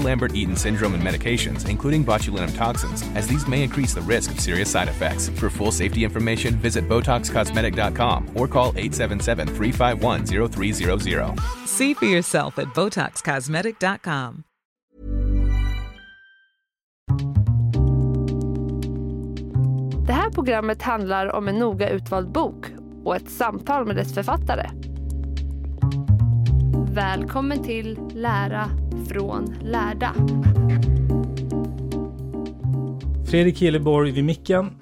Lambert-Eaton syndrome and medications, including botulinum toxins, as these may increase the risk of serious side effects. For full safety information, visit BotoxCosmetic.com or call 877-351-0300. See for yourself at BotoxCosmetic.com. Det här programmet handlar om en noga utvald bok och ett samtal med dess författare. Välkommen till Lära från lärda. Fredrik Hilleborg vid micken.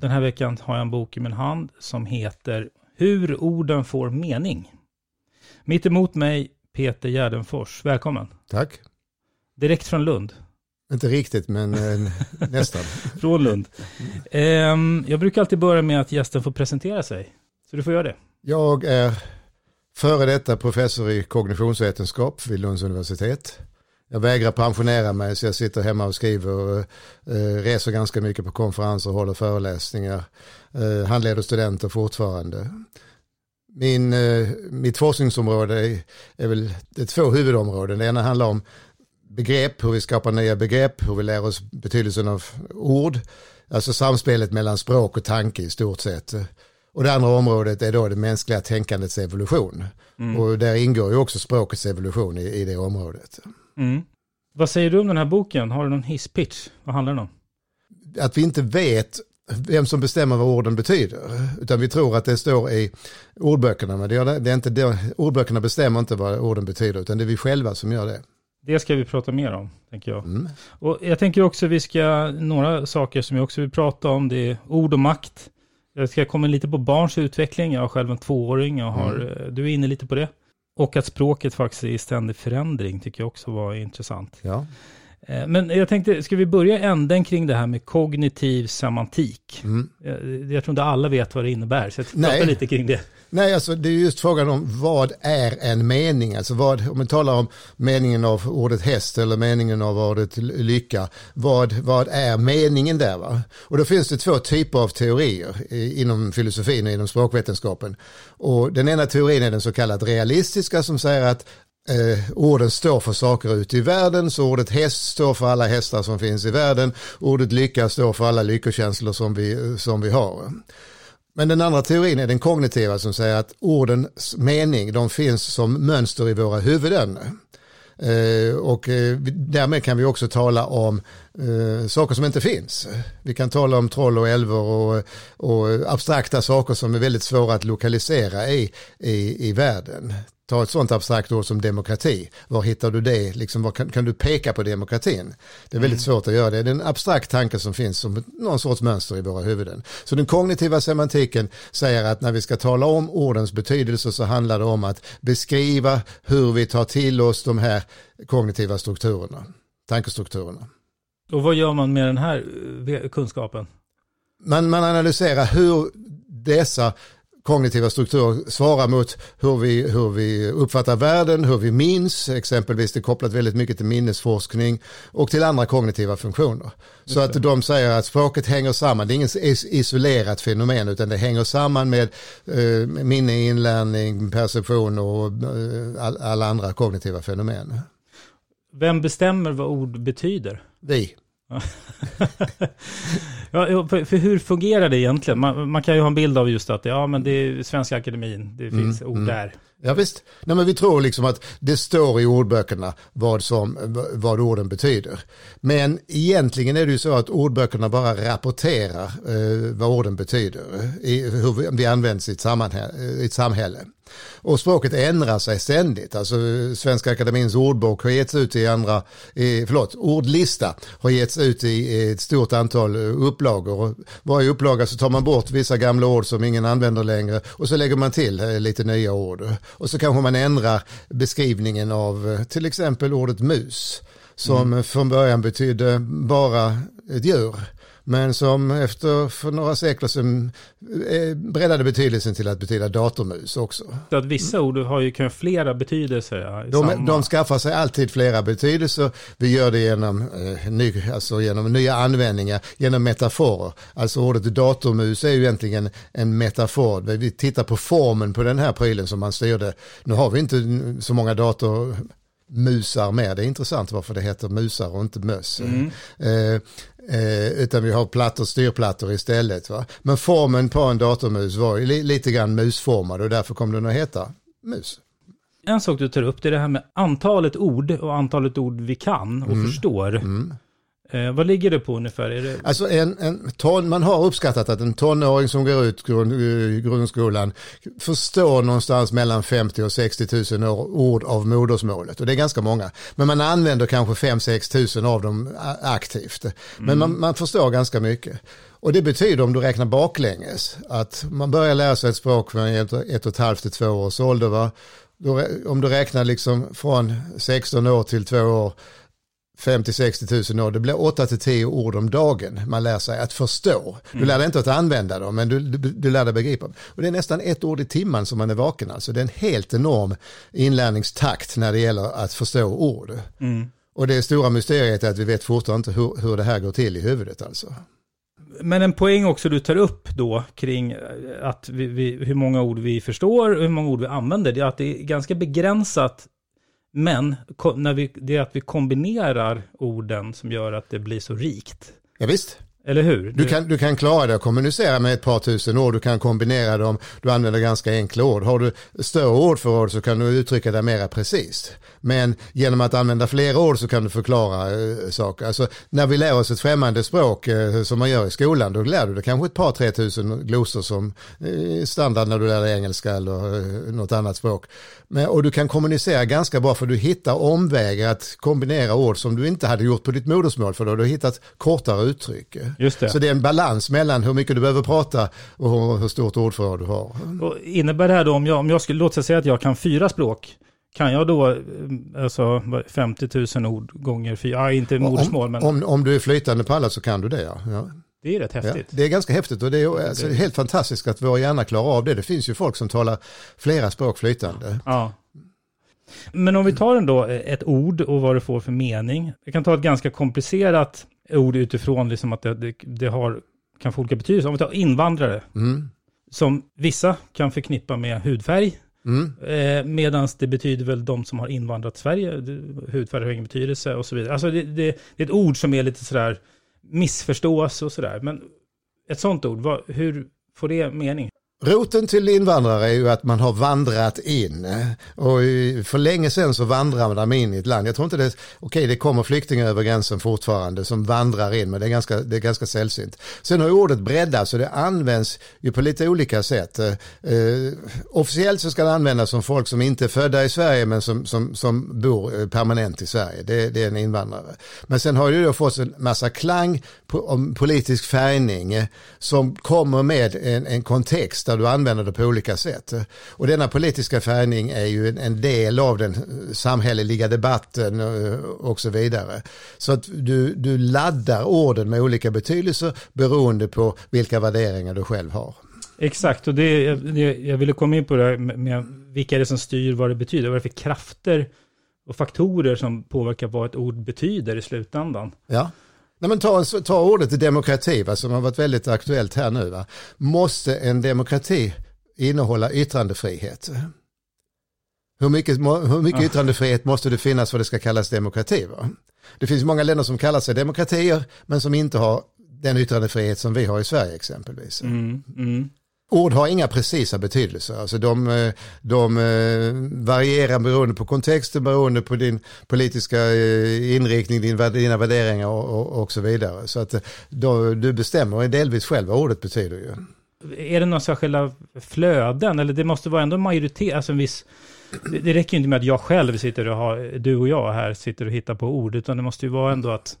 Den här veckan har jag en bok i min hand som heter Hur orden får mening. Mitt emot mig Peter Gärdenfors. Välkommen. Tack. Direkt från Lund. Inte riktigt, men eh, nästan. Från Lund. Ehm, jag brukar alltid börja med att gästen får presentera sig. Så du får göra det. Jag är före detta professor i kognitionsvetenskap vid Lunds universitet. Jag vägrar pensionera mig så jag sitter hemma och skriver, eh, eh reser ganska mycket på konferenser, och håller föreläsningar, eh, handleder studenter fortfarande. Min, eh, mitt forskningsområde är, är väl det är två huvudområden. Det ena handlar om begrepp, hur vi skapar nya begrepp, hur vi lär oss betydelsen av ord, alltså samspelet mellan språk och tanke i stort sett. Och det andra området är då det mänskliga tänkandets evolution. Mm. Och där ingår ju också språkets evolution i, i det området. Mm. Vad säger du om den här boken? Har du någon hisspitch? Vad handlar den om? Att vi inte vet vem som bestämmer vad orden betyder. Utan vi tror att det står i ordböckerna. Men det är, det är inte det, ordböckerna bestämmer inte vad orden betyder. Utan det är vi själva som gör det. Det ska vi prata mer om, tänker jag. Mm. Och jag tänker också vi ska, några saker som jag också vill prata om, det är ord och makt. Jag ska komma lite på barns utveckling, jag har själv en tvååring, jag har, Mm. du är inne lite på det. Och att språket faktiskt är i ständig förändring tycker jag också var intressant. Ja. Eh, Men jag tänkte, ska vi börja änden kring det här med kognitiv semantik? Mm. Jag, jag tror inte alla vet vad det innebär, så jag pratar lite kring det. Nej, alltså det är just frågan om vad är en mening? Alltså vad, om man talar om meningen av ordet häst eller meningen av ordet lycka, vad, vad är meningen där? Va? Och då finns det två typer av teorier inom filosofin och inom språkvetenskapen. Och den ena teorin är den så kallade realistiska som säger att Eh, orden står för saker ute i världen, så ordet häst står för alla hästar som finns i världen, ordet lycka står för alla lyckokänslor som vi, som vi har. Men den andra teorin är den kognitiva som säger att ordens mening, de finns som mönster i våra huvuden. Eh, och eh, därmed kan vi också tala om eh, saker som inte finns. Vi kan tala om troll och älvor och, och abstrakta saker som är väldigt svåra att lokalisera i, i, i världen. Ta ett sånt abstrakt ord som demokrati. Var hittar du det? Liksom, var kan, kan, du peka på demokratin? Det är väldigt mm. svårt att göra det. Det är en abstrakt tanke som finns som någon sorts mönster i våra huvuden. Så den kognitiva semantiken säger att när vi ska tala om ordens betydelse så handlar det om att beskriva hur vi tar till oss de här kognitiva strukturerna, tankestrukturerna. Och vad gör man med den här eh, kunskapen? Man, man analyserar hur dessa kognitiva strukturer svarar mot hur vi, hur vi uppfattar världen, hur vi minns, exempelvis det är kopplat väldigt mycket till minnesforskning och till andra kognitiva funktioner. Så att de säger att språket hänger samman, det är inget isolerat fenomen utan det hänger samman med eh, minne, inlärning, perception och eh, all, alla andra kognitiva fenomen. Vem bestämmer vad ord betyder? Vi. Ja, för, för, hur fungerar det egentligen? Man, man, kan ju ha en bild av just att ja, men det är Svenska Akademin, det finns mm, ord mm. där. Ja visst, Nej, men vi tror liksom att det står i ordböckerna vad, som, vad orden betyder. Men egentligen är det ju så att ordböckerna bara rapporterar eh, vad orden betyder, i, hur vi används i ett, i ett samhälle. Och språket ändrar sig ständigt. Alltså Svenska Akademins ordbok har getts ut i andra, i, förlåt, ordlista har getts ut i ett stort antal upplagor. Och varje upplaga så tar man bort vissa gamla ord som ingen använder längre och så lägger man till eh, lite nya ord. Och så kanske man ändrar beskrivningen av eh, till exempel ordet mus som mm. från början betydde bara ett djur men som efter för några sekler sedan eh, breddade betydelsen till att betyda datormus också. Så att vissa ord har ju kanske flera betydelser. De, de skaffar sig alltid flera betydelser. Vi gör det genom, eh, ny, alltså genom nya användningar, genom metaforer. Alltså ordet datormus är ju egentligen en metafor. Vi tittar på formen på den här prylen som man styrde. Nu har vi inte så många dator musar med. Det är intressant varför det heter musar och inte möss. Mm. Eh, utan vi har plattor, styrplattor istället. Va? Men formen på en datormus var ju li lite grann musformad och därför kom den att heta mus. En sak du tar upp det är det här med antalet ord och antalet ord vi kan och mm. förstår. Mm. Eh, vad ligger det på ungefär? Är det... Alltså en, en ton, man har uppskattat att en tonåring som går ut grund, eh, grundskolan förstår någonstans mellan 50 och 60 000 ord av modersmålet. Och det är ganska många. Men man använder kanske 5-6 000 av dem aktivt. Men mm. man, man förstår ganska mycket. Och det betyder om du räknar baklänges att man börjar lära sig ett språk från ett, ett och ett halvt till två års ålder. Va? Då, om du räknar liksom från 16 år till två år 50-60 000 år, det blir 8-10 ord om dagen man lär sig att förstå. Du mm. lär dig inte att använda dem, men du, du, du lär dig begripa. Och det är nästan ett ord i timmen som man är vaken, alltså det är en helt enorm inlärningstakt när det gäller att förstå ord. Mm. Och det stora mysteriet är att vi vet fortfarande inte hur, hur det här går till i huvudet alltså. Men en poäng också du tar upp då kring att vi, vi, hur många ord vi förstår och hur många ord vi använder, det är att det är ganska begränsat men när vi, det är att vi kombinerar orden som gör att det blir så rikt. Ja, visst. Eller hur? Du kan, du kan klara det att kommunicera med ett par tusen ord, du kan kombinera dem, du använder ganska enkla ord. Har du större ordförråd så kan du uttrycka det mera precis. Men genom att använda fler ord så kan du förklara äh, saker. Alltså, när vi lär oss ett främmande språk äh, som man gör i skolan, då lär du dig kanske ett par, tre tusen glosor som äh, standard när du lär dig engelska eller äh, något annat språk. Men, och du kan kommunicera ganska bra för du hittar omvägar att kombinera ord som du inte hade gjort på ditt modersmål för då har du hittat kortare uttryck. Just det. Så det är en balans mellan hur mycket du behöver prata och hur, stort ordförråd du har. Och innebär det här då, om jag, om jag skulle, låt säga att jag kan fyra språk, kan jag då, eh, alltså 50 000 ord gånger fyra, ja, inte modersmål men... Om, om du är flytande på alla så kan du det ja. ja. Det är rätt häftigt. Ja, det är ganska häftigt och det är alltså, helt fantastiskt att vår hjärna klarar av det. Det finns ju folk som talar flera språk flytande. Ja. Men om vi tar ändå ett ord och vad det får för mening. Vi kan ta ett ganska komplicerat ord utifrån liksom att det, det, det har, kan få olika betydelser. Om vi tar invandrare, mm. som vissa kan förknippa med hudfärg, Mm. Eh, Medan det betyder väl de som har invandrat Sverige, hudfärg har ingen betydelse och så vidare. Alltså det, det, det, är ett ord som är lite sådär missförstås och sådär. Men ett sånt ord, vad, hur får det mening? Roten till invandrare är ju att man har vandrat in. Och för länge sedan så vandrade man in i ett land. Jag tror inte det, okej okay, det kommer flyktingar över gränsen fortfarande som vandrar in, men det är ganska, det är ganska sällsynt. Sen har ordet breddats så det används ju på lite olika sätt. Eh, eh, officiellt så ska det användas som folk som inte är födda i Sverige men som, som, som bor eh, permanent i Sverige. Det, det är en invandrare. Men sen har det då fått en massa klang om politisk färgning eh, som kommer med en, en kontext där du använder det på olika sätt. Och denna politiska färgning är ju en, del av den samhälleliga debatten eh, och så vidare. Så att du, du laddar orden med olika betydelser beroende på vilka värderingar du själv har. Exakt, och det, jag, jag ville komma in på det här med, med vilka är det som styr vad det betyder. Vad är det för krafter och faktorer som påverkar vad ett ord betyder i slutändan. Ja. Nej, men ta, ta ordet demokrati, va, som har varit väldigt aktuellt här nu. Va. Måste en demokrati innehålla yttrandefrihet? Hur mycket, hur mycket yttrandefrihet måste det finnas för att det ska kallas demokrati? Va? Det finns många länder som kallar sig demokratier men som inte har den yttrandefrihet som vi har i Sverige exempelvis. Mm, mm. Ord har inga precisa betydelser, alltså de, eh, de eh, varierar beroende på kontexten, beroende på din politiska eh, inriktning, din, dina värderingar och, och, så vidare. Så att då, du bestämmer delvis själv vad ordet betyder ju. Är det några särskilda flöden, eller det måste vara ändå majoritet, alltså en viss det räcker ju inte med att jag själv sitter och har, du och jag här sitter och hittar på ord, utan det måste ju vara ändå att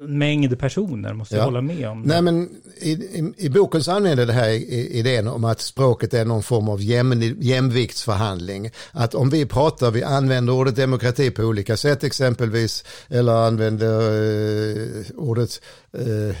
mängd personer måste ja. hålla med om. Det. Nej, men i, i, i boken så använder det här idén om att språket är någon form av jäm, jämviktsförhandling. Att om vi pratar, vi använder ordet demokrati på olika sätt exempelvis, eller använder eh, ordet eh,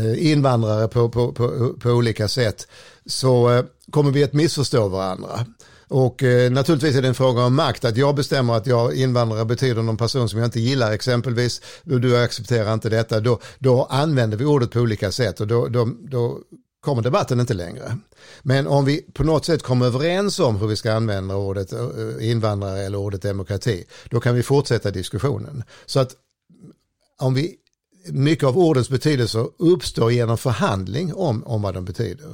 eh invandrare på, på, på, på, olika sätt, så eh, kommer vi att missförstå varandra. Och eh, naturligtvis är det en fråga om makt, att jag bestämmer att jag invandrare betyder någon person som jag inte gillar exempelvis, och du accepterar inte detta, då, då använder vi ordet på olika sätt och då, då, då kommer debatten inte längre. Men om vi på något sätt kommer överens om hur vi ska använda ordet eh, invandrare eller ordet demokrati, då kan vi fortsätta diskussionen. Så att om vi mycket av ordens betydelse uppstår genom förhandling om, om vad de betyder.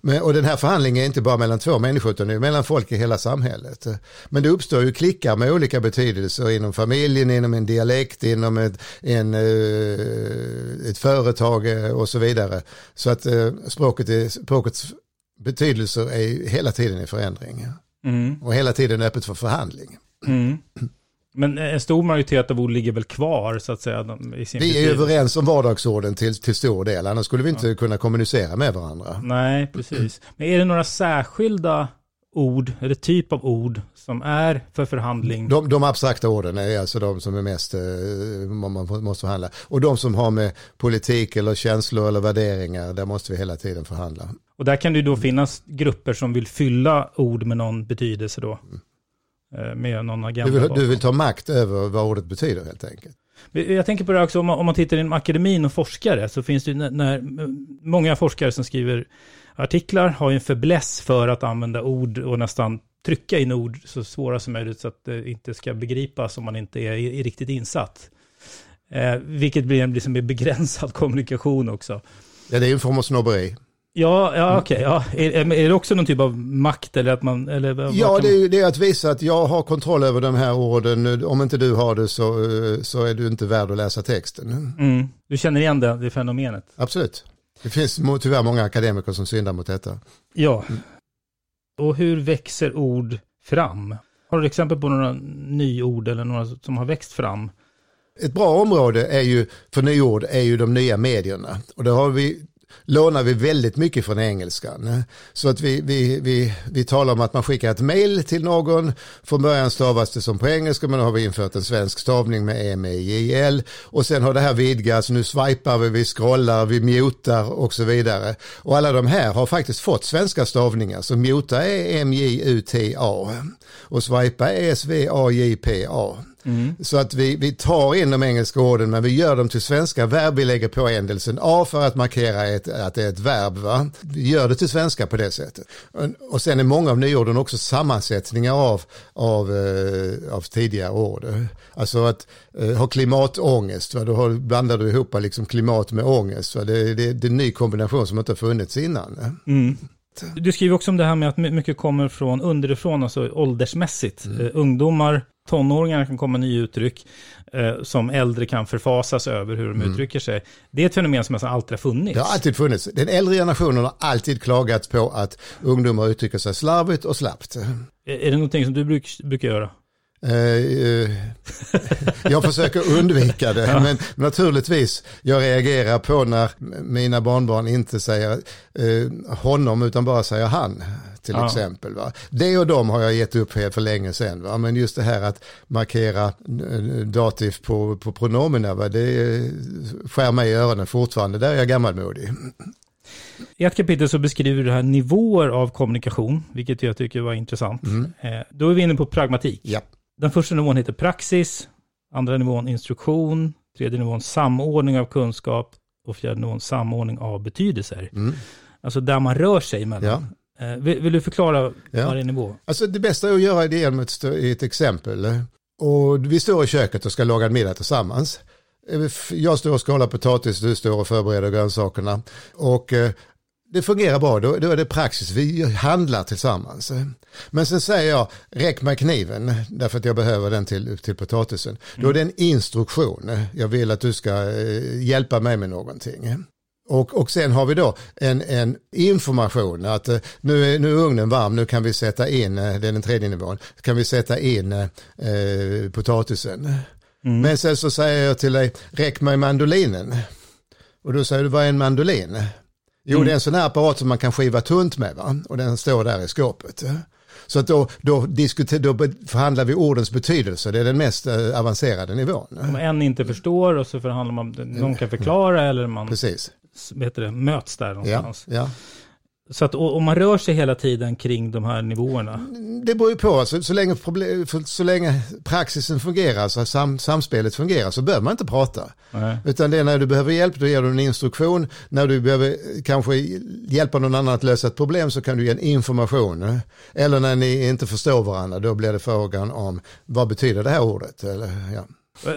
Men, och den här förhandlingen är inte bara mellan två människor utan det är mellan folk i hela samhället. Men det uppstår ju klickar med olika betydelser inom familjen, inom en dialekt, inom ett, en, eh, ett företag eh, och så vidare. Så att eh, språket är, språkets betydelser är hela tiden i förändring. Mm. Och hela tiden öppet för förhandling. Mm. Men en stor majoritet av ord ligger väl kvar så att säga? I sin vi är överens om vardagsorden till, till stor del, annars skulle vi inte ja. kunna kommunicera med varandra. Nej, precis. Men är det några särskilda ord, eller typ av ord som är för förhandling? De, de abstrakta orden är alltså de som är mest, eh, man måste förhandla. Och de som har med politik eller känslor eller värderingar, där måste vi hela tiden förhandla. Och där kan det då finnas grupper som vill fylla ord med någon betydelse då? Mm. Eh, med någon agenda. Du vill, du vill ta makt över vad ordet betyder helt enkelt? Jag tänker på det också, om man, om man tittar inom akademin och forskare, så finns det ju när, när, många forskare som skriver artiklar har ju en förbläss för att använda ord och nästan trycka in ord så svåra som möjligt så att det inte ska begripas om man inte är, är riktigt insatt. Eh, vilket blir en liksom begränsad kommunikation också. Ja, det är en form av snobberi. Ja, ja okej. Okay, ja. Är, är det också någon typ av makt eller att man... Eller ja, det är, det är att visa att jag har kontroll över de här orden. Om inte du har det så, så är du inte värd att läsa texten. Mm. Du känner igen det, det fenomenet? Absolut. Det finns tyvärr många akademiker som syndar mot detta. Ja. Mm. Och hur växer ord fram? Har du exempel på några nyord eller några som har växt fram? Ett bra område är ju, för nyord är ju de nya medierna. Och det har vi lånar vi väldigt mycket från engelskan. Så att vi, vi, vi, vi talar om att man skickar ett mail till någon. Från början stavas det som på engelska men nu har vi infört en svensk stavning med M-E-J-L. Och sen har det här vidgats, nu swipar vi, vi scrollar, vi mutar och så vidare. Och alla de här har faktiskt fått svenska stavningar. Så muta är M-J-U-T-A och swipa är S-V-A-J-P-A. Mm. Så att vi, vi tar in de engelska orden men vi gör dem till svenska verb. Vi lägger på ändelsen A för att markera ett, att det är ett verb. Va? Vi gör det till svenska på det sättet. Och sen är många av nyorden också sammansättningar av, av, uh, av tidigare ord. Alltså att uh, ha klimatångest, va? då har, blandar du ihop liksom klimat med ångest. Va? Det, det, det är en ny kombination som inte har funnits innan. Mm. Du skriver också om det här med att mycket kommer från underifrån, alltså åldersmässigt. Mm. Eh, ungdomar, tonåringar kan komma nya uttryck eh, som äldre kan förfasas över hur de Mm. uttrycker sig. Det är ett fenomen som alltså alltid har funnits. Det har alltid funnits. Den äldre generationen har alltid klagat på att ungdomar uttrycker sig slarvigt och slappt. Är är det någonting som du bruk, brukar göra? Eh, eh, jag försöker undvika det, men naturligtvis, jag reagerar på när mina barnbarn inte säger eh, honom utan bara säger han, till Ja. exempel. Va? Det och dem har jag gett upp för, för länge sedan, va? men just det här att markera dativ på, på pronomina, va? det skär mig i öronen fortfarande, där är jag gammalmodig. I ett kapitel så beskriver du här nivåer av kommunikation, vilket jag tycker var intressant. Mm. Då är vi inne på pragmatik. Ja. Den första nivån heter praxis, andra nivån instruktion, tredje nivån samordning av kunskap och fjärde nivån samordning av betydelser. Mm. Alltså där man rör sig mellan. Eh, vill, vill du förklara Ja. varje nivå? Alltså det bästa är att göra det genom ett, ett exempel. Och vi står i köket och ska laga en middag tillsammans. Eh, Jag står och skalar potatis, du står och förbereder grönsakerna. Och eh, det fungerar bra, då, då är det praxis, vi handlar tillsammans. Men sen säger jag, räck mig kniven, därför att jag behöver den till, till potatisen. Då är det en instruktion, jag vill att du ska eh, hjälpa mig med någonting. Och, och sen har vi då en, en information att eh, nu är, nu är ugnen varm, nu kan vi sätta in, eh, det är den tredje nivån, kan vi sätta in eh, potatisen. Men sen så säger jag till dig, räck mig mandolinen. Och då säger du, vad är en mandolin? Jo, det är en sån här apparat som man kan skiva tunt med va? Och den står där i skåpet. Så att då, då, diskuter, då förhandlar vi ordens betydelse, det är den mest eh, avancerade nivån. Om en inte förstår och så förhandlar man, någon kan förklara eller man Precis. heter det, möts där Ja, någonstans. ja. Så att och man rör sig hela tiden kring de här nivåerna. Det beror ju på, alltså, så, länge problem, så länge praxisen fungerar, så sam, samspelet fungerar, så behöver man inte prata. Nej. Utan det är när du behöver hjälp, då ger du en instruktion. När du behöver kanske hjälpa någon annan att lösa ett problem så kan du ge en information. Eller när ni inte förstår varandra, då blir det frågan om vad betyder det här ordet? Eller, ja.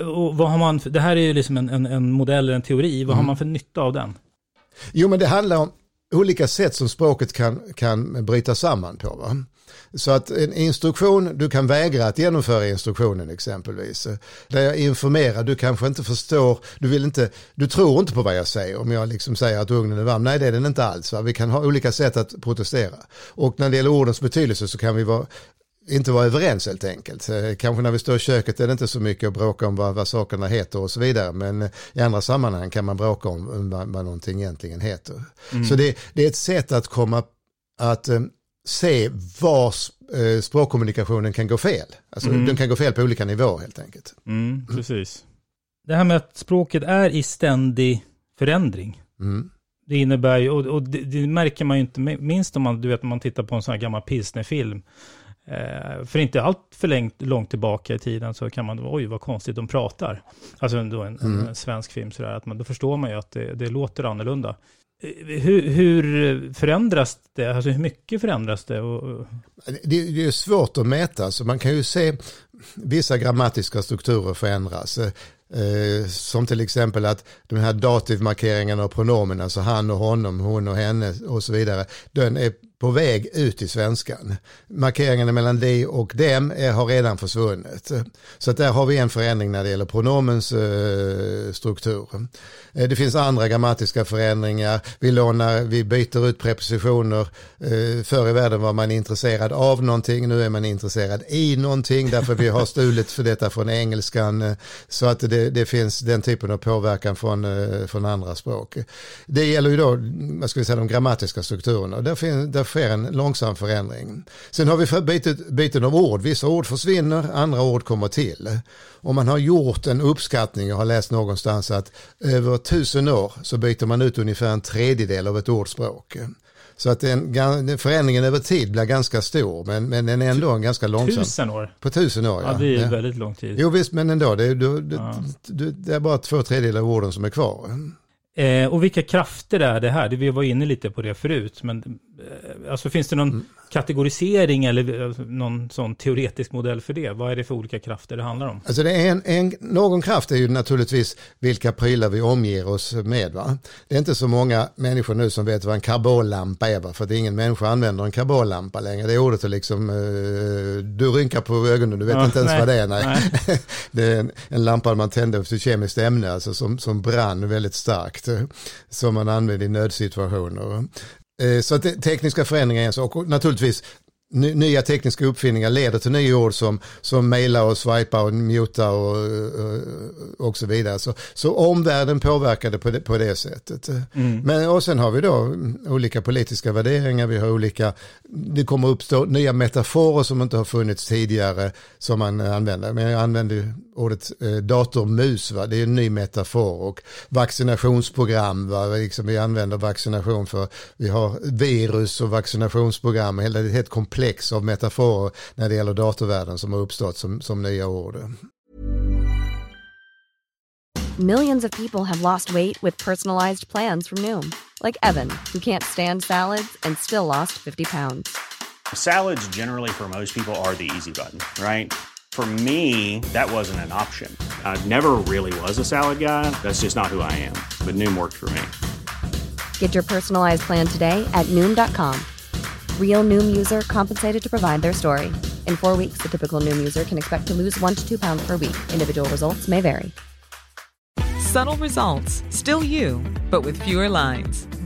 Och vad har man, det här är ju liksom en, en, en modell, en teori. Vad Mm. har man för nytta av den? Jo, men det handlar om olika sätt som språket kan, kan bryta samman på. Va? Så att en instruktion, du kan vägra att genomföra instruktionen exempelvis. Där jag informerar, du kanske inte förstår, du vill inte, du tror inte på vad jag säger om jag liksom säger att ugnen är varm. Nej, det är den inte alls. Va? Vi kan ha olika sätt att protestera. Och när det gäller ordens betydelse så kan vi vara inte vara överens helt enkelt. Eh, Kanske när vi står i köket är det inte så mycket att bråka om vad, vad sakerna heter och så vidare. Men i andra sammanhang kan man bråka om vad, vad någonting egentligen heter. Så det, det är ett sätt att komma, att eh, se var eh, språkkommunikationen kan gå fel. Alltså den kan gå fel på olika nivåer helt enkelt. Mm, precis. Det här med att språket är i ständig förändring. Mm. Det innebär ju, och, och det, det märker man ju inte minst om man, du vet, man tittar på en sån här gammal pilsnerfilm. Eh, för inte allt för långt, långt tillbaka i tiden så kan man, oj vad konstigt de pratar. Alltså en, en, en svensk film sådär, att man, då förstår man ju att det, det låter annorlunda. Eh, Hur, hur förändras det? Alltså hur mycket förändras det? Det, det är svårt att mäta, så man kan ju se vissa grammatiska strukturer förändras. Eh, som till exempel att de här dativmarkeringarna och pronomen, alltså han och honom, hon och henne och så vidare, den är på väg ut i svenskan. Markeringarna mellan de och dem är, har redan försvunnit. Så att där har vi en förändring när det gäller pronomens eh, struktur. Eh, det finns andra grammatiska förändringar. Vi, lånar, vi byter ut prepositioner. Eh, förr i världen var man intresserad av någonting, nu är man intresserad i någonting därför vi har stulit för detta från engelskan. Så att det, det finns den typen av påverkan från, eh, från andra språk. Det gäller ju då, vad ska vi säga, de grammatiska strukturerna. Där, finns, där sker en långsam förändring. Sen har vi bytet, byten av ord. Vissa ord försvinner, andra ord kommer till. Och man har gjort en uppskattning, jag har läst någonstans att över tusen år så byter man ut ungefär en tredjedel av ett ordspråk. Så att den, förändringen över tid blir ganska stor, men, men den är ändå en ganska långsam. tusen år? På tusen år, Ja, ja. det är ja. väldigt lång tid. Jo visst, men ändå, det, är- du, Ja. du, det är bara två tredjedelar av orden som är kvar. Eh, och vilka krafter är det här? Det- Vi var inne lite på det förut, men alltså finns det någon mm. kategorisering eller eh, någon sån teoretisk modell för det? Vad är det för olika krafter det handlar om? Alltså det är en, en, någon kraft är ju naturligtvis vilka prylar vi omger oss med. Va? Det är inte så många människor nu som vet vad en karbonlampa är, va? för att ingen människa använder en karbonlampa längre. Det är ordet är liksom, uh, du rynkar på ögonen, du vet ja, inte ens nej, vad det är. Nej. nej. det är en, en lampa man tänder för kemiskt ämne, alltså som, som brann väldigt starkt, som man använder i nödsituationer. Eh, så att tekniska förändringar är en sak. Och naturligtvis nya tekniska uppfinningar leder till nya ord som, som mejla och swipa och muta och, och, så vidare. Så, så omvärlden påverkade på det, på det sättet. Mm. Men, och sen har vi då olika politiska värderingar, vi har olika, det kommer uppstå nya metaforer som inte har funnits tidigare som man använder. Men jag använder ordet eh, datormus, va? det är en ny metafor och vaccinationsprogram, va? Liksom vi använder vaccination för, vi har virus och vaccinationsprogram, hela det är ett komplex av metaforer när det gäller datorvärlden som har uppstått som, som nya ord. Millions of people have lost weight with personalized plans from Noom, like Evan, who can't stand salads and still lost 50 pounds. Salads generally for most people are the easy button, right? For me, that wasn't an option. I never really was a salad guy. That's just not who I am. But Noom worked for me. Get your personalized plan today at Noom.com. Real Noom user compensated to provide their story. In four weeks, the typical Noom user can expect to lose one to two pounds per week. Individual results may vary. Subtle results, still you, but with fewer lines.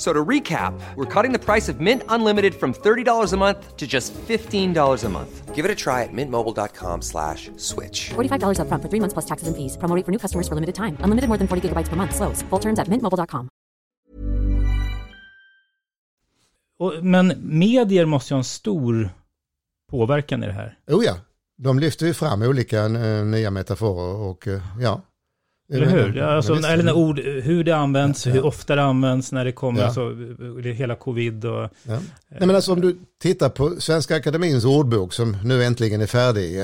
So to recap, we're cutting the price of Mint Unlimited from $30 a month to just $15 a month. Give it a try at mintmobile.com slash switch. $45 up front for three months plus taxes and fees. Promoting for new customers for limited time. Unlimited more than 40 gigabytes per month. Slows. Full terms at mintmobile.com. men medier måste ju ha en stor påverkan i det här. Oh ja, de lyfter ju fram olika uh, nya metaforer och uh, ja. Eller hur? Alltså, eller när ord, hur det används, ja, ja. hur ofta det används, när det kommer, ja. alltså, hela covid och... Ja. Nej, men alltså om du tittar på Svenska Akademins ordbok som nu äntligen är färdig.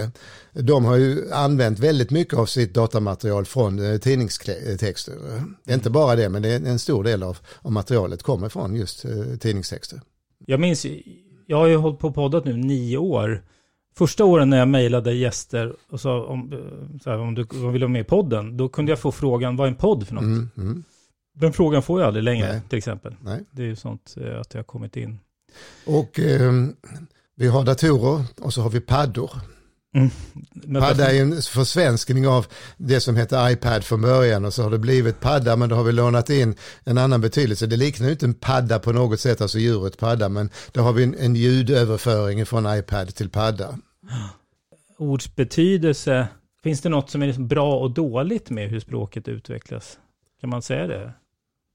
De har ju använt väldigt mycket av sitt datamaterial från eh, tidningstexter. Det är inte bara det, men det är en stor del av, av materialet kommer från just eh, tidningstexter. Jag minns, jag har ju hållit på poddat nu nio år första åren när jag mejlade gäster och sa om, så här, om du om vill vara med i podden, då kunde jag få frågan, vad är en podd för något? Mm, mm. Den frågan får jag aldrig längre, Nej. till exempel. Nej. Det är ju sånt eh, att jag har kommit in. Och eh, vi har datorer och så har vi paddor. Mm. Padda är en försvenskning av det som hette iPad från början och så har det blivit padda men då har vi lånat in en annan betydelse. Det liknar ju inte en padda på något sätt, alltså djuret padda, men då har vi en, en ljudöverföring från iPad till padda. Ords betydelse, finns det något som är liksom bra och dåligt med hur språket utvecklas? Kan man säga det?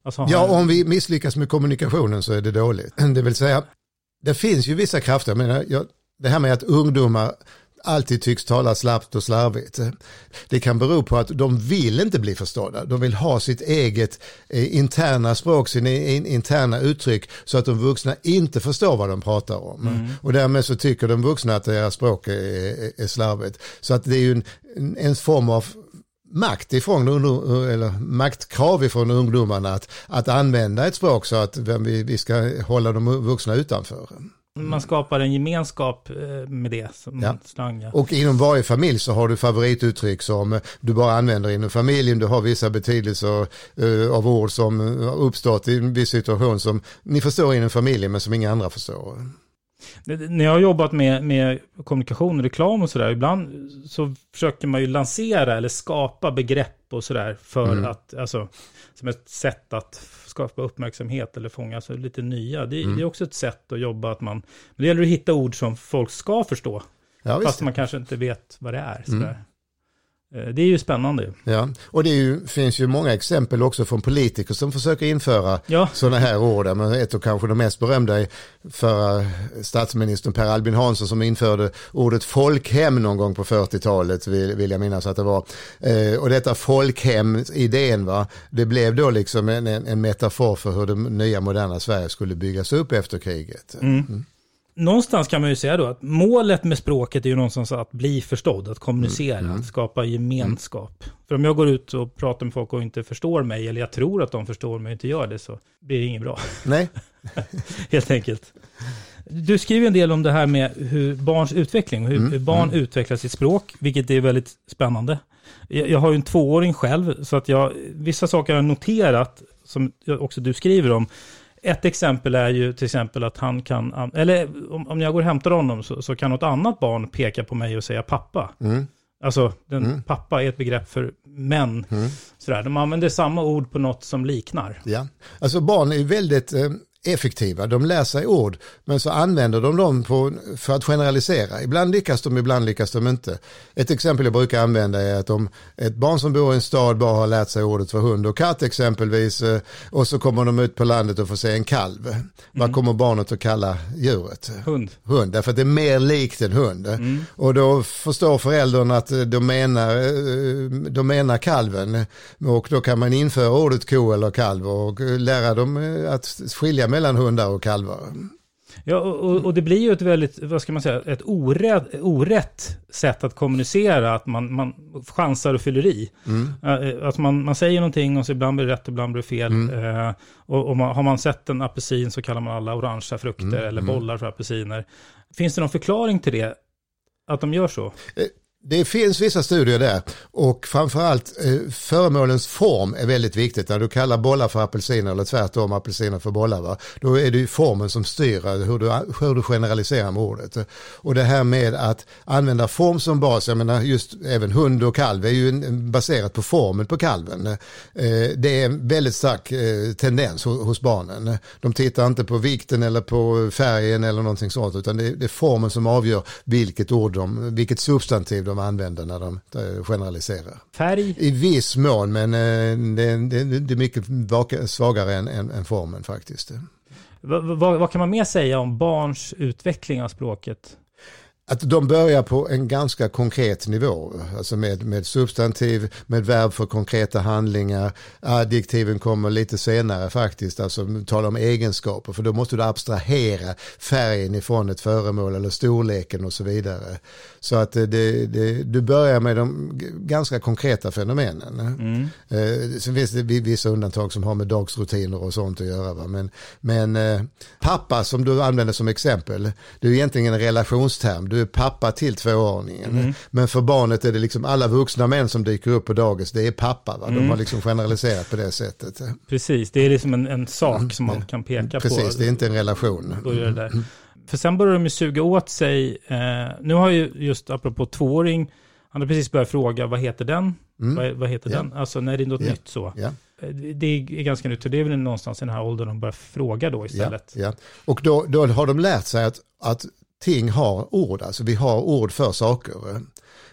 Alltså, ja, om vi misslyckas med kommunikationen så är det dåligt. Det vill säga, det finns ju vissa krafter, men jag, det här med att ungdomar alltid tycks tala slappt och slarvigt. Det kan bero på att de vill inte bli förstådda. De vill ha sitt eget eh, interna språk, sina interna uttryck så att de vuxna inte förstår vad de pratar om. Mm. Och därmed så tycker de vuxna att deras språk är, är, är slarvigt. Så att det är ju en, en form av makt ifrån, eller maktkrav ifrån ungdomarna att, att använda ett språk så att vi, vi ska hålla de vuxna utanför. Man skapar en gemenskap eh, med det som Ja. slang. Ja. Och inom varje familj så har du favorituttryck som du bara använder inom familjen. Du har vissa betydelser eh, av ord som uppstått i en viss situation som ni förstår inom familjen men som inga andra förstår. När jag har jobbat med, med kommunikation och reklam och sådär, ibland så försöker man ju lansera eller skapa begrepp och sådär för Mm. att, alltså, som ett sätt att skapa uppmärksamhet eller fånga alltså, lite nya. Det, Mm. det är också ett sätt att jobba att man, men det gäller att hitta ord som folk ska förstå, Ja, fast man kanske inte vet vad det är. Mm. Sådär. Eh, Det är ju spännande. Ja, och det ju, finns ju många exempel också från politiker som försöker införa Ja. sådana här ord. Men ett av kanske de mest berömda är förra statsministern Per Albin Hansson som införde ordet folkhem någon gång på 40-talet vill, vill jag minnas att det var. Eh, och detta folkhem, idén va, det blev då liksom en, en, metafor för hur det nya moderna Sverige skulle byggas upp efter kriget. Mm. Någonstans kan man ju säga då att målet med språket är ju någonstans att bli förstådd, att kommunicera, Mm. att skapa gemenskap. För om jag går ut och pratar med folk och inte förstår mig, eller jag tror att de förstår mig och inte gör det, så blir det inget bra. Nej, Helt enkelt. Du skriver en del om det här med hur barns utveckling, hur, Mm, hur barn utvecklar sitt språk, vilket är väldigt spännande. Jag, jag har ju en tvååring själv, så att jag, vissa saker har jag noterat, som också du skriver om. Ett exempel är ju till exempel att han kan, an- eller om, jag går och hämtar honom så, så kan något annat barn peka på mig och säga pappa. Mm. Alltså, den, pappa är ett begrepp för män. Sådär. De använder samma ord på något som liknar. Ja, alltså barn är ju väldigt eh, effektiva. De lär sig ord, men så använder de dem på, för att generalisera. Ibland lyckas de, ibland lyckas de inte. Ett exempel jag brukar använda är att om ett barn som bor i en stad bara har lärt sig ordet för hund och katt exempelvis, eh, och så kommer de ut på landet och får se en kalv. Vad kommer barnet att kalla djuret? Hund. hund, därför att det är mer likt en hund. Och då förstår föräldern att eh, de menar, eh, de menar kalven. Och då kan man införa ordet ko eller kalv och lära dem att skilja mellan hundar och kalvar. Ja, och, och- det blir ju ett väldigt, vad ska man säga, ett orätt, orätt sätt att kommunicera, att man, man chansar och fyller i. Eh, Att man, man säger någonting och så ibland blir det rätt, ibland blir det fel. Eh, och och man, har man sett en apelsin så kallar man alla orangea frukter eller bollar för apelsiner. Finns det någon förklaring till det? Att de gör så? Det finns vissa studier där och framförallt eh, föremålens form är väldigt viktigt. När du kallar bollar för apelsiner eller tvärtom apelsiner för bollar, va? då är det ju formen som styr eh, hur du, hur du generaliserar med ordet. Och det här med att använda form som bas, jag menar just även hund och kalv är ju baserat på formen på kalven. Eh, Det är en väldigt stark eh, tendens hos barnen. De tittar inte på vikten eller på färgen eller någonting sånt utan det är, det är formen som avgör vilket ord de, vilket substantiv de använder när de eh, generaliserar. Färg? I viss mån men eh, det, är mycket svagare än formen faktiskt. Vad, vad, vad kan man mer säga om barns utveckling av språket? Att de börjar på en ganska konkret nivå, alltså med, med substantiv, med verb för konkreta handlingar. Adjektiven kommer lite senare faktiskt, alltså tala om egenskaper, för då måste du abstrahera färgen ifrån ett föremål eller storleken och så vidare. Så att det, det, du börjar med de ganska konkreta fenomenen. Eh, sen finns det vi- vissa undantag som har med dagsrutiner och sånt att göra. Va? Men, men eh, pappa som du använder som exempel, det är egentligen en relationsterm. Du är pappa till tvååringen. Men för barnet är det liksom alla vuxna män som dyker upp på dagis, det är pappa. Va? De har liksom generaliserat på det sättet. Precis, det är liksom en, en sak som man kan peka på. Precis, det är inte en relation. där. För sen börjar de ju suga åt sig, eh, nu har ju just apropå tvååring, han har precis börjat fråga vad heter den? Vad, vad heter Ja. den? Alltså när det är något Ja. nytt så. Eh, Det är ganska nytt, och det är väl någonstans i den här åldern de börjar fråga då istället. Och då, då har de lärt sig att, att ting har ord, alltså vi har ord för saker.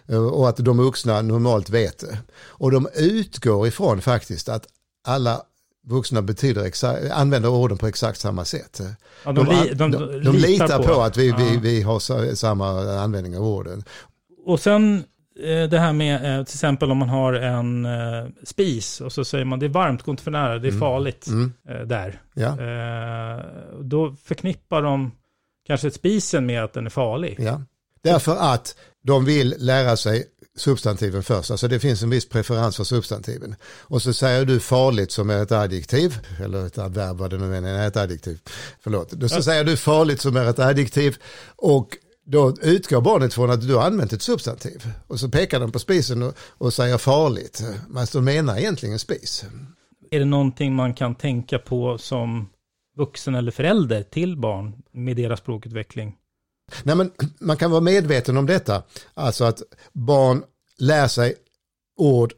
eh, Och att de vuxna normalt vet det. Och de utgår ifrån faktiskt att alla vuxna betyder exa- använder orden på exakt samma sätt. Ja, de, de, de, de litar på, att vi, vi, Ja. vi har sa- samma användning av orden. Och sen eh, det här med eh, till exempel om man har en spis och så säger man det är varmt, gå inte för nära, det är farligt eh, där. Ja. Då förknippar de kanske spisen med att den är farlig. Ja. Därför att de vill lära sig substantiven först. Alltså det finns en viss preferens för substantiven. Och så säger du farligt som är ett adjektiv, eller ett adverb vad det nu är, ett adjektiv. Förlåt. Då så säger du farligt som är ett adjektiv och då utgår barnet från att du har använt ett substantiv. Och så pekar de på spisen och, och säger farligt. Men de menar egentligen spis. Är det någonting man kan tänka på som vuxen eller förälder till barn med deras språkutveckling? Nej, men man kan vara medveten om detta. Alltså att barn lär sig ord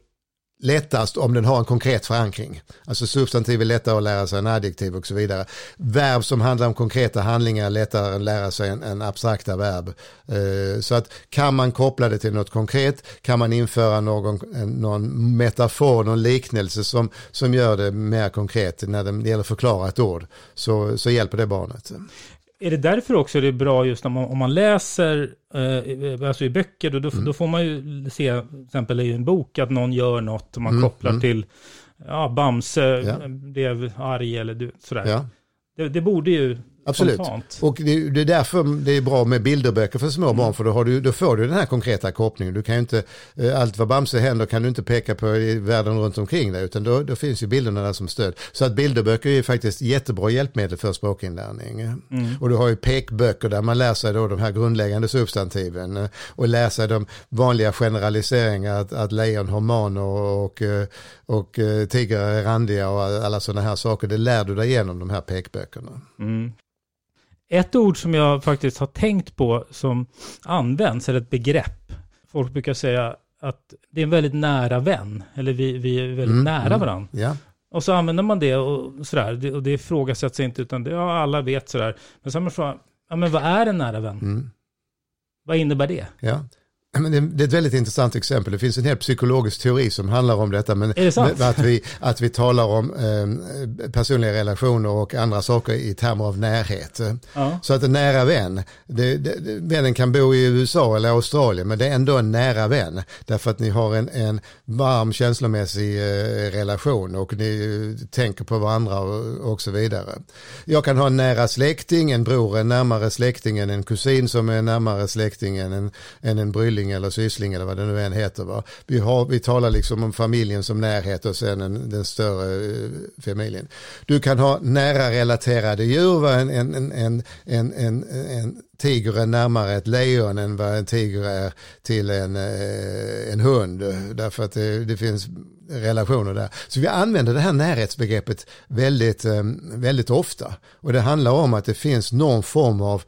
lättast om den har en konkret förankring. Alltså substantiv är lättare att lära sig än adjektiv och så vidare. Verb som handlar om konkreta handlingar är lättare att lära sig än, än abstrakta verb. Eh, så att kan man koppla det till något konkret, kan man införa någon, eh, någon metafor, någon liknelse som, som gör det mer konkret när det gäller att förklara ett ord, så, så hjälper det barnet. Är det därför också det är bra just om man, om man läser eh, alltså i böcker, då, då, mm. då, får man ju se, till exempel i en bok, att någon gör något och man mm. kopplar mm. till ja, Bamse ja. blev arg eller sådär. Ja. Det, det, borde ju Absolut. Spontant. Och det, det, är därför det är bra med bilderböcker för små mm. barn. För då, har du, då får du den här konkreta kopplingen. Du kan ju inte, eh, allt vad Bamse händer kan du inte peka på i världen runt omkring dig. Utan då, då finns ju bilderna där som stöd. Så att bilderböcker är faktiskt jättebra hjälpmedel för språkinlärning. Mm. Och du har ju pekböcker där man lär sig då de här grundläggande substantiven. Eh, och lär sig de vanliga generaliseringarna. Att, att lejon har manor och, och, eh, och tigrar är randiga och alla sådana här saker. Det lär du dig genom de här pekböckerna. Mm. Ett ord som jag faktiskt har tänkt på som används, eller ett begrepp. Folk brukar säga att det är en väldigt nära vän, eller vi, vi är väldigt mm, nära mm, varandra. Yeah. Och så använder man det och sådär, det, och det ifrågasätts inte, utan det, ja, alla vet sådär. Men så har man frågan, ja men vad är en nära vän? Mm. Vad innebär det? Ja, men det är ett väldigt intressant exempel. Det finns en hel psykologisk teori som handlar om detta. Men det att, vi, att vi talar om eh, personliga relationer och andra saker i termer av närhet. Ja. Så att en nära vän, det, det, vännen kan bo i USA eller Australien men det är ändå en nära vän. Därför att ni har en, en varm känslomässig eh, relation och ni tänker på varandra och, och, så vidare. Jag kan ha en nära släkting, en bror, en närmare släkting än en kusin som är närmare släkting än en, än en brylling syssling eller syssling eller vad det nu än heter. Va? Vi, har, vi talar liksom om familjen som närhet och sen en, den större eh, familjen. Du kan ha nära relaterade djur, va? En, en, en, en, en, en tiger är närmare ett lejon än vad en tiger är till en, eh, en hund. Därför att det, det finns relationer där. Så vi använder det här närhetsbegreppet väldigt, eh, väldigt ofta. Och det handlar om att det finns någon form av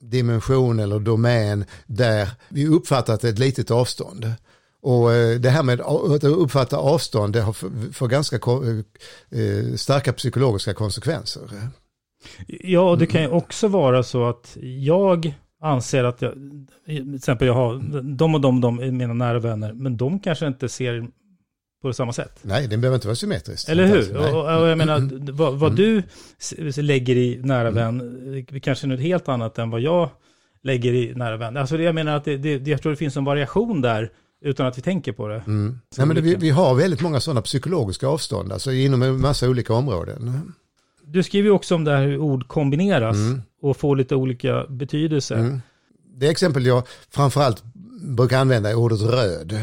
dimension eller domän där vi uppfattat ett litet avstånd. Och eh, det här med att uppfatta avstånd det får ganska eh, eh, starka psykologiska konsekvenser. Ja, och det kan ju också vara så att jag anser att jag, till exempel jag har de och de, de är mina nära vänner, men de kanske inte ser på samma sätt. Nej, den behöver inte vara symmetrisk. Eller hur? Och, och, jag menar, vad, vad mm. du lägger i nära vän, mm. kanske något helt annat än vad jag lägger i nära vän. Alltså jag menar att det, det, jag tror det finns en variation där, utan att vi tänker på det. Mm. Nej, men det, vi, vi, har väldigt många sådana psykologiska avstånd, alltså inom en massa olika områden. Du skriver också om det här hur ord kombineras mm. och får lite olika betydelser. Mm. Det exempel jag framförallt brukar använda är ordet röd.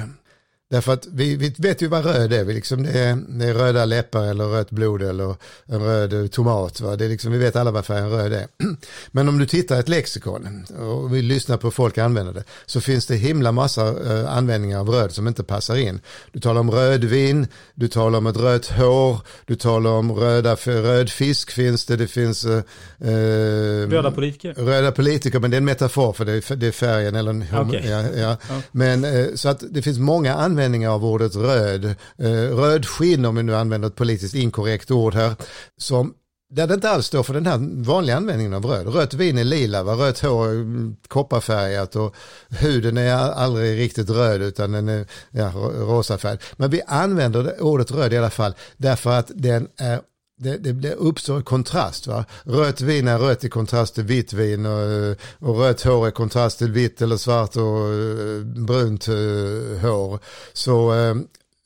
Därför att vi, vi vet ju vad röd är. Vi liksom, det, är, det är röda läppar eller rött blod eller en röd tomat. Va? Det är liksom, vi vet alla vad färgen röd är. Men om du tittar i ett lexikon och vi lyssnar på folk använder det så finns det himla massa uh, användningar av röd som inte passar in. Du talar om rödvin, du talar om ett rött hår, du talar om röda, röd fisk finns det, det finns uh, röda politiker. Röda politiker, men det är en metafor för det är, det är färgen eller en, okay. ja, ja. ja. Men uh, så att det finns många användningar användning av ordet röd, eh, rödskinn om vi nu använder ett politiskt inkorrekt ord här, som där det inte alls står för den här vanliga användningen av röd. Rött vin är lila, va? rött hår är kopparfärgat och huden är aldrig riktigt röd utan den är ja, rosa färg. Men vi använder ordet röd i alla fall därför att den är det, det, uppstår kontrast. Va? Rött vin är rött i kontrast till vitt vin och, och rött hår i kontrast till vitt eller svart och eh, brunt uh, hår. Så uh,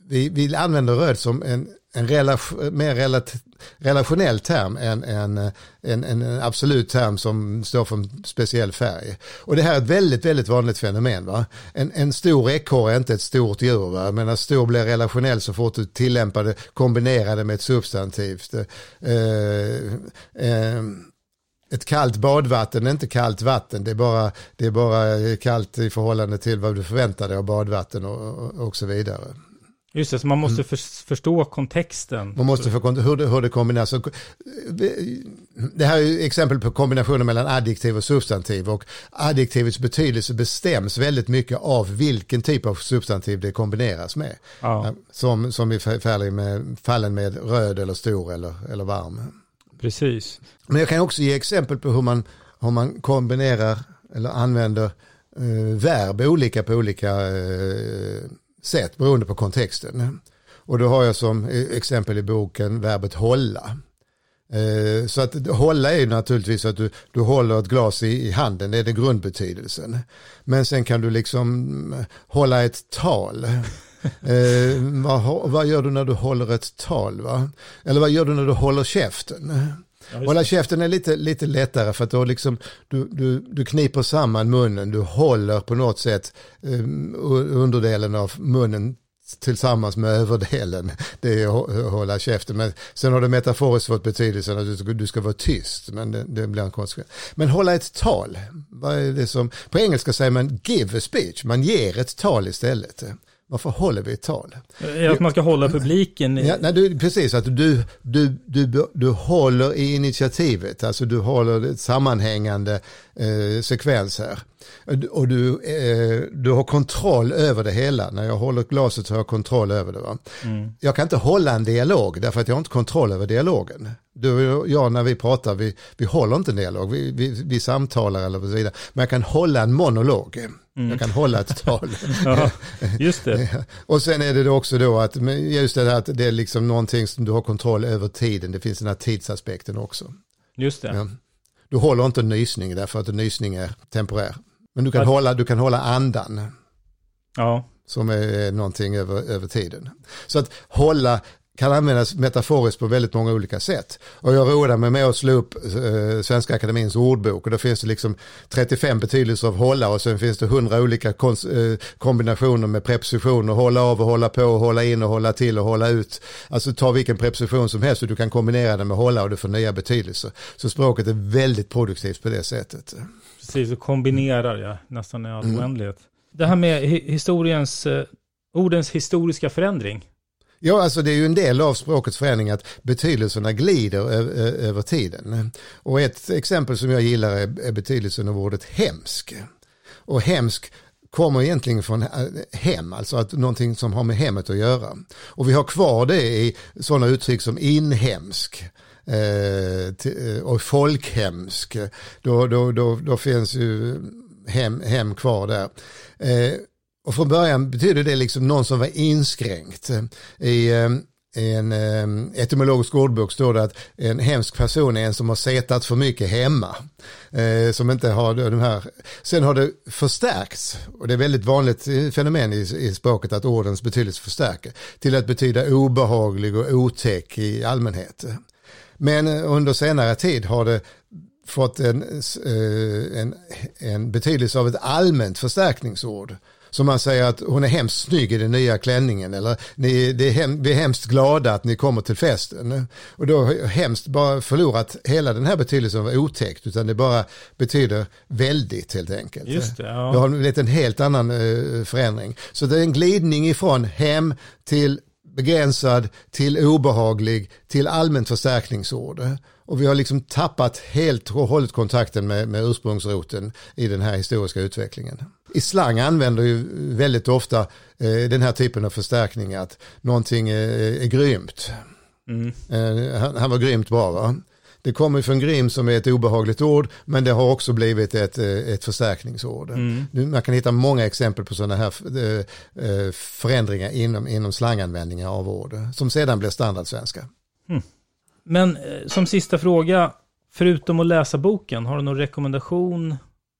vi, vi använder röd som en, en relation, mer relat, relationell term än en, en, en, absolut term som står för en speciell färg. Och det här är ett väldigt, väldigt vanligt fenomen. Va? En, en stor ekorre är inte ett stort djur. Va? Men stor blir relationell så fort du tillämpar det, kombinerar det med ett substantivt. Eh, eh, ett kallt badvatten är inte kallt vatten, det är, bara, det är bara kallt i förhållande till vad du förväntar dig av badvatten och, och, och så vidare. Just det, så man måste för, förstå kontexten. Man måste förstå hur det, hur det kombineras. Det här är exempel på kombinationen mellan adjektiv och substantiv och adjektivets betydelse bestäms väldigt mycket av vilken typ av substantiv det kombineras med. Ja. Som, som i med, fallen med röd eller stor eller, eller varm. Precis. Men jag kan också ge exempel på hur man, hur man kombinerar eller använder eh, verb olika på olika eh, sätt beroende på kontexten. Och då har jag som exempel i boken verbet hålla. Eh, så att hålla är ju naturligtvis att du, du håller ett glas i, i handen, det är det grundbetydelsen. Men sen kan du liksom hålla ett tal. eh, vad, vad, gör du när du håller ett tal? Va? Eller vad gör du när du håller käften? Ja, Hålla käften är lite, lite lättare för att då liksom, du, du, du kniper samman munnen, du håller på något sätt um, underdelen av munnen tillsammans med överdelen. Det är att hålla käften. Men sen har det metaforiskt fått betydelsen att du ska, du ska vara tyst. Men det, det blir en konsekvens. Men hålla ett tal. Vad är det som, på engelska säger man give a speech. Man ger ett tal istället. Varför håller vi ett tal? Att man ska hålla publiken. I... Ja, nej, du, precis, att du, du, du, du håller i initiativet, alltså du håller ett sammanhängande eh, sekvens här. Och du, eh, du har kontroll över det hela. När jag håller glaset så har jag kontroll över det. Va? Mm. Jag kan inte hålla en dialog därför att jag har inte kontroll över dialogen. Du och jag när vi pratar, vi, vi håller inte en dialog, vi, vi, vi samtalar eller så vidare. Men jag kan hålla en monolog. Mm. Jag kan hålla ett tal. ja, just det. och sen är det också då att just det här att det är liksom någonting som du har kontroll över tiden. Det finns den här tidsaspekten också. Just det. Ja. Du håller inte en nysning därför att en nysning är temporär. Men du kan, att... hålla, du kan hålla andan. Ja. Som är någonting över, över tiden. Så att hålla kan användas metaforiskt på väldigt många olika sätt. Och jag roade mig med att slå upp eh, Svenska Akademins ordbok och då finns det liksom 35 betydelser av hålla och sen finns det 100 olika eh, kombinationer med prepositioner, hålla av och hålla på, hålla in och hålla till och hålla ut. Alltså ta vilken preposition som helst och du kan kombinera den med hålla och du får nya betydelser. Så språket är väldigt produktivt på det sättet. Precis, och kombinerar jag nästan i all mm. oändlighet. Det här med historiens, eh, ordens historiska förändring. Ja, alltså det är ju en del av språkets förändring att betydelserna glider över tiden. Och ett exempel som jag gillar är betydelsen av ordet hemsk. Och hemsk kommer egentligen från eh, hem, alltså att någonting som har med hemmet att göra. Och vi har kvar det i sådana uttryck som inhemsk Eh, eh, och folkhemsk. Då, då, då, då finns ju hem, hem kvar där. Eh, och från början betyder det liksom någon som var inskränkt. I, eh, en eh, etymologisk ordbok står det att en hemsk person är en som har setat för mycket hemma. Eh, som inte har de här. Sen har det förstärkts och det är väldigt vanligt fenomen i, i språket att ordens betydelse förstärker till att betyda obehaglig och otäck i allmänhet. Men under senare tid har det fått en, en, en betydelse av ett allmänt förstärkningsord som man säger att hon är hemskt snygg i den nya klänningen eller ni, det är hem, vi är hemskt glada att ni kommer till festen. Och då har hemskt bara förlorat hela den här betydelsen av otäckt utan det bara betyder väldigt helt enkelt. Just det, ja. det har blivit en helt annan uh, förändring. Så det är en glidning ifrån hem till begränsad till obehaglig till allmänt förstärkningsord. Och vi har liksom tappat helt och hållet kontakten med, med ursprungsroten i den här historiska utvecklingen. I slang använder ju väldigt ofta eh, den här typen av förstärkning att någonting är, är grymt. Mm. Eh, han, han, var grymt bra va? Det kommer från grym som är ett obehagligt ord men det har också blivit ett, eh, ett förstärkningsord. Mm. Man kan hitta många exempel på sådana här eh, eh, förändringar inom, inom slanganvändningar av ord som sedan blir standardsvenska. Mm. Men som sista fråga, förutom att läsa boken, har du någon rekommendation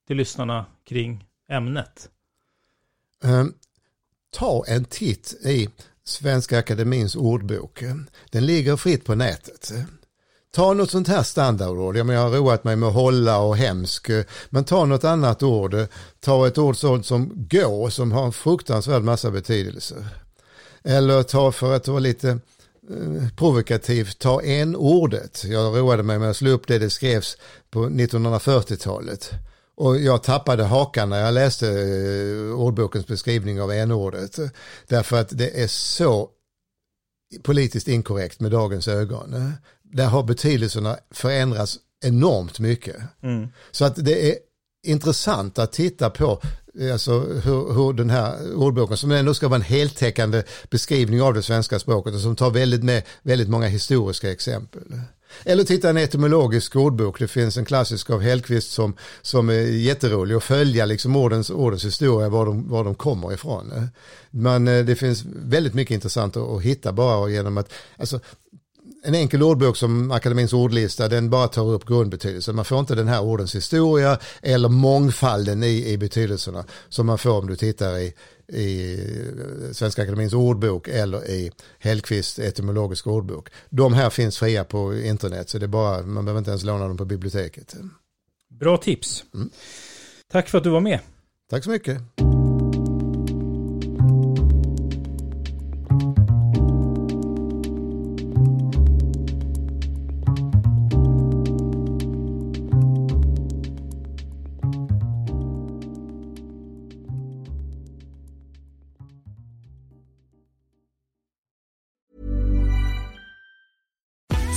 till lyssnarna kring ämnet? Um, ta en titt i Svenska Akademins ordbok. Den ligger fritt på nätet. Ta något sånt här standardord. Jag, jag har roat mig med hålla och hemsk. Men ta något annat ord. Ta ett ord sånt som gå som har en fruktansvärd massa betydelser. Eller ta för att vara lite eh, provokativt, ta en ordet. Jag roade mig med att slå upp det det skrevs på 1940-talet. Och jag tappade hakan när jag läste eh, ordbokens beskrivning av n-ordet. Därför att det är så politiskt inkorrekt med dagens ögon. Där har betydelserna förändrats enormt mycket. Mm. Så att det är intressant att titta på alltså, hur, hur den här ordboken, som ändå ska vara en heltäckande beskrivning av det svenska språket och som tar väldigt, med, väldigt många historiska exempel. Eller titta en etymologisk ordbok. Det finns en klassisk av Hellqvist som, som är jätterolig att följa liksom ordens, ordens historia, var de, var de kommer ifrån. Men eh, det finns väldigt mycket intressant att, att hitta bara genom att, alltså, en enkel ordbok som Akademins ordlista, den bara tar upp grundbetydelsen. Man får inte den här ordens historia eller mångfalden i, i betydelserna som man får om du tittar i, i Svenska Akademins ordbok eller i Hellqvists etymologisk ordbok. De här finns fria på internet så det är bara, man behöver inte ens låna dem på biblioteket. Bra tips. Mm. Tack för att du var med. Tack så mycket.